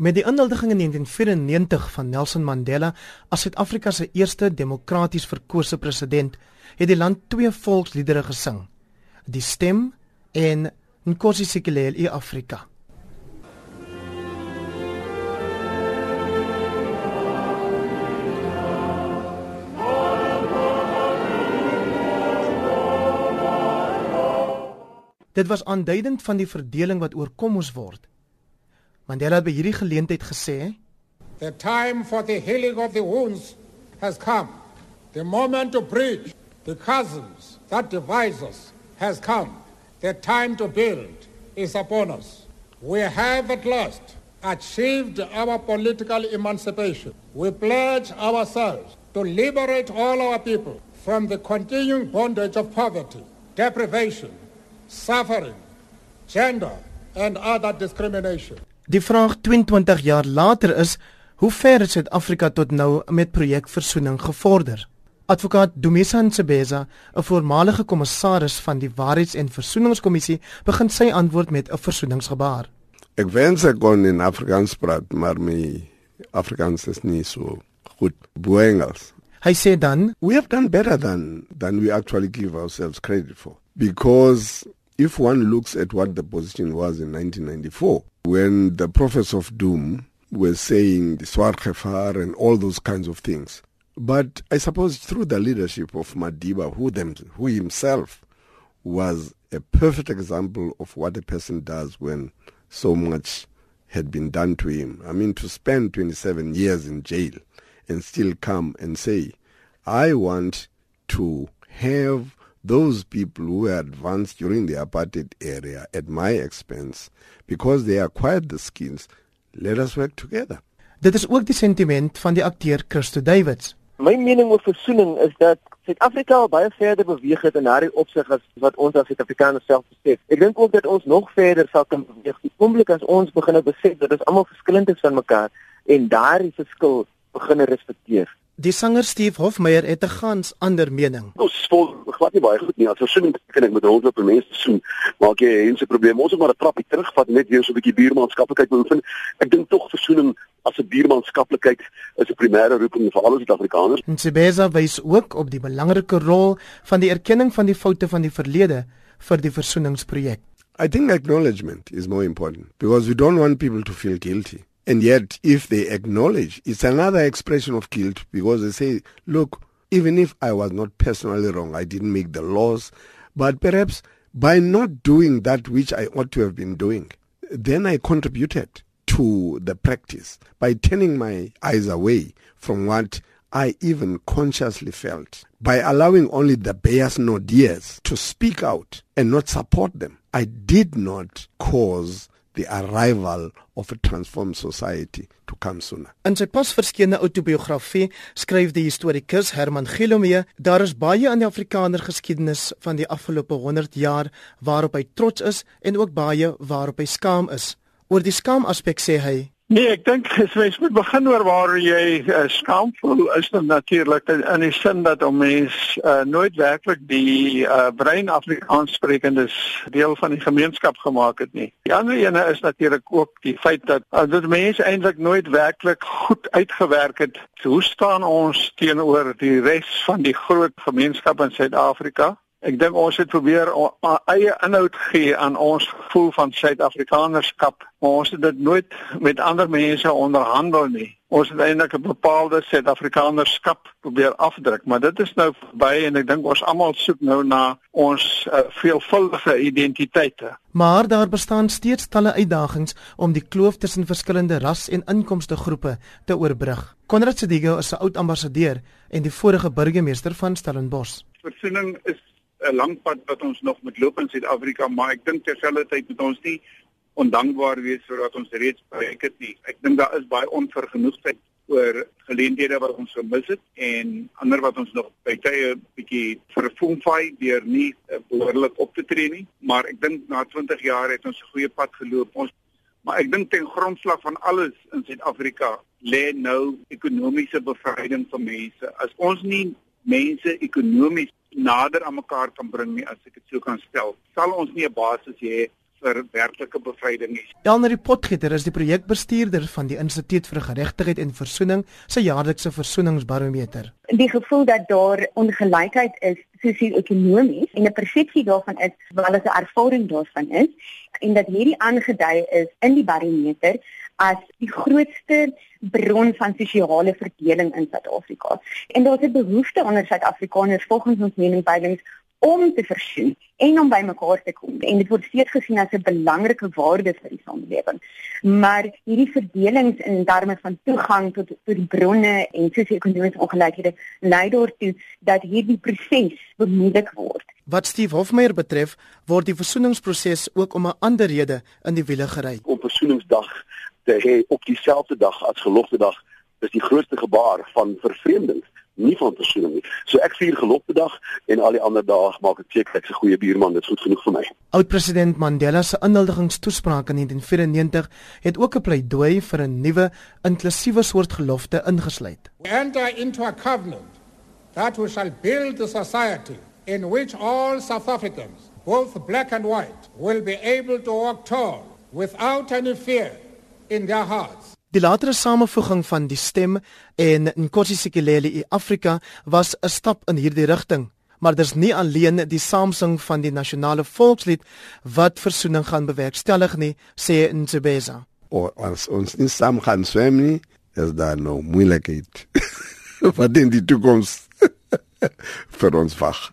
Met die inhuldiging in 1994 van Nelson Mandela as Suid-Afrika se eerste demokraties verkose president, het die land twee volksliedere gesing: Die Stem en Nkosi Sikelel' iAfrika. Dit was aanduidend van die verdeling wat oorkom moes word. Mandela het by hierdie geleentheid gesê: The time for the healing of the wounds has come. The moment to bridge the chasms that divide us has come. The time to build is upon us. We have at last achieved our political emancipation. We pledge ourselves to liberate all our people from the continuing bondage of poverty, deprivation, suffering, gender, and other discrimination. Die vraag 22 jaar later is: Hoe ver het Suid-Afrika tot nou met projek versoening gevorder? Advokaat Dumisa Nsebeza, 'n voormalige kommissaris van die Waarheids- en Versoeningskommissie, begin sy antwoord met 'n versoeningsgebaar. Ek wens ek kon in Afrikaans praat, maar my Afrikaans is nie so goed. Boengels. Hy sê dan, "We have done better than than we actually give ourselves credit for because if one looks at what the position was in 1994, when the prophets of doom were saying the Swarkhefar and all those kinds of things. But I suppose through the leadership of Madiba, who, them, who himself was a perfect example of what a person does when so much had been done to him. I mean, to spend 27 years in jail and still come and say, I want to have those people who were advanced during the apartheid area at my expense because they acquired the skills let us work together. Dit is ook die sentiment van die akteur Christo Davids. My mening oor versoening is dat Suid-Afrika al baie verder beweeg het in daardie opsig as wat ons as Suid-Afrikaners self besef. Ek dink ook dat ons nog verder sal kan beweeg. Die oomblik as ons begin besef dat ons almal verskillend is van mekaar en daardie verskil begin respekteer Die sanger Steve Hofmeyer het 'n gans ander mening. Ons vol glad nie baie goed nie. As versoening kan ek met rondloop en mense soen, maak jy ense probleem. Ons moet maar 'n trappie terugvat net weer so 'n bietjie buurmanskaplikheid beoefen. Ek dink tog versoening as 'n buurmanskaplikheid is 'n primêre roeping vir al ons Suid-Afrikaners. Nsebeza wys ook op die belangrike rol van die erkenning van die foute van die verlede vir die versoeningsprojek. I think acknowledgement is more important because we don't want people to feel guilty. And yet, if they acknowledge, it's another expression of guilt because they say, look, even if I was not personally wrong, I didn't make the laws, but perhaps by not doing that which I ought to have been doing, then I contributed to the practice by turning my eyes away from what I even consciously felt. By allowing only the bears bias nodeers to speak out and not support them, I did not cause the arrival of a transformed society to come sooner. In sy pas verskeene outobiografie skryf die historikus Herman Gilomee, daar is baie in die Afrikaner geskiedenis van die afgelope 100 jaar waarop hy trots is en ook baie waarop hy skaam is. Oor die skaam aspek sê hy Nee, ek dink as mens moet begin oor waar jy uh, skaam voel, is dit natuurlik in, in die sin dat 'n mens uh, nooit werklik die uh, brein Afrikaans sprekendes deel van die gemeenskap gemaak het nie. Die ander ene is natuurlik ook die feit dat uh, dit mense eintlik nooit werklik goed uitgewerk het. Hoe staan ons teenoor die res van die groot gemeenskap in Suid-Afrika? Ek dink ons het probeer eie inhoud gee aan ons gevoel van Suid-Afrikanerskap, maar ons het dit nooit met ander mense onderhandel nie. Ons het eintlik 'n bepaalde Suid-Afrikanerskap probeer afdruk, maar dit is nou verby en ek dink ons almal soek nou na ons uh, veelvuldige identiteite. Maar daar bestaan steeds talle uitdagings om die kloof tussen verskillende ras en inkomste groepe te oorbrug. Konrad Sedigo is 'n oud ambassadeur en die vorige burgemeester van Stellenbosch. Versoening is 'n lang pad wat ons nog moet loop in Suid-Afrika, maar ek dink terselfdertyd moet ons nie ondankbaar wees sodat ons reeds bereik het nie. Ek dink daar is baie onvergenoegdheid oor geleenthede wat ons gemis het en ander wat ons nog by tye bietjie verfoemfai deur nie uh, behoorlik op te tree nie, maar ek dink na 20 jaar het ons 'n goeie pad geloop. Ons maar ek dink ten grondslag van alles in Suid-Afrika lê nou ekonomiese bevryding van mense. As ons nie mense ekonomies nader aan mekaar kan bring nie as ek dit sou kan stel. Sal ons nie 'n basis hê vir werklike bevryding is. Elnery Potgieter is die projekbestuurder van die Instituut vir Geregtigheid en Versoening se jaarlikse versoeningsbarometer. Die gevoel dat daar ongelykheid is sosio-ekonomies en 'n persepsie daarvan is, wel as 'n ervaring daarvan is en dat hierdie aangedui is in die barometer as die grootste bron van sosiale verdeling in Suid-Afrika. En daar is 'n behoefte onder Suid-Afrikaners volgens ons meningspeilings om te versoen en om bymekaar te kom. En dit word steeds gesien as 'n belangrike waarde vir die samelewing. Maar hierdie verdelings in terme van toegang tot tot die bronne en sosio-ekonomiese ongelykhede lei daartoe dat hierdie proses bemoeilik word. Wat Steve Hofmeyer betref, word die versoeningsproses ook om 'n ander rede in die wiele gery. Om versoeningsdag te hê op dieselfde dag as gelofte dag is die grootste gebaar van vervreemding nie van versoening nie. So ek vier gelofte dag en al die ander dae maak ek seker ek's 'n goeie buurman, dit is goed genoeg vir my. Oud-president Mandela se inhuldigingstoespraak in 1994 het ook 'n pleidooi vir 'n nuwe inklusiewe soort gelofte ingesluit. We enter into a covenant that we shall build a society in which all South Africans, both black and white, will be able to walk tall without any fear in their hearts. Die latere samevoeging van die stem en Nkosi Sikeleli in Afrika was 'n stap in hierdie rigting, maar dis nie alleen die saamsing van die nasionale volkslied wat versoening gaan bewerkstellig nie, sê Ntsebeza. O as ons nie saam gaan swem nie, is daar nou moeilikheid. Wat in die toekoms vir ons wag.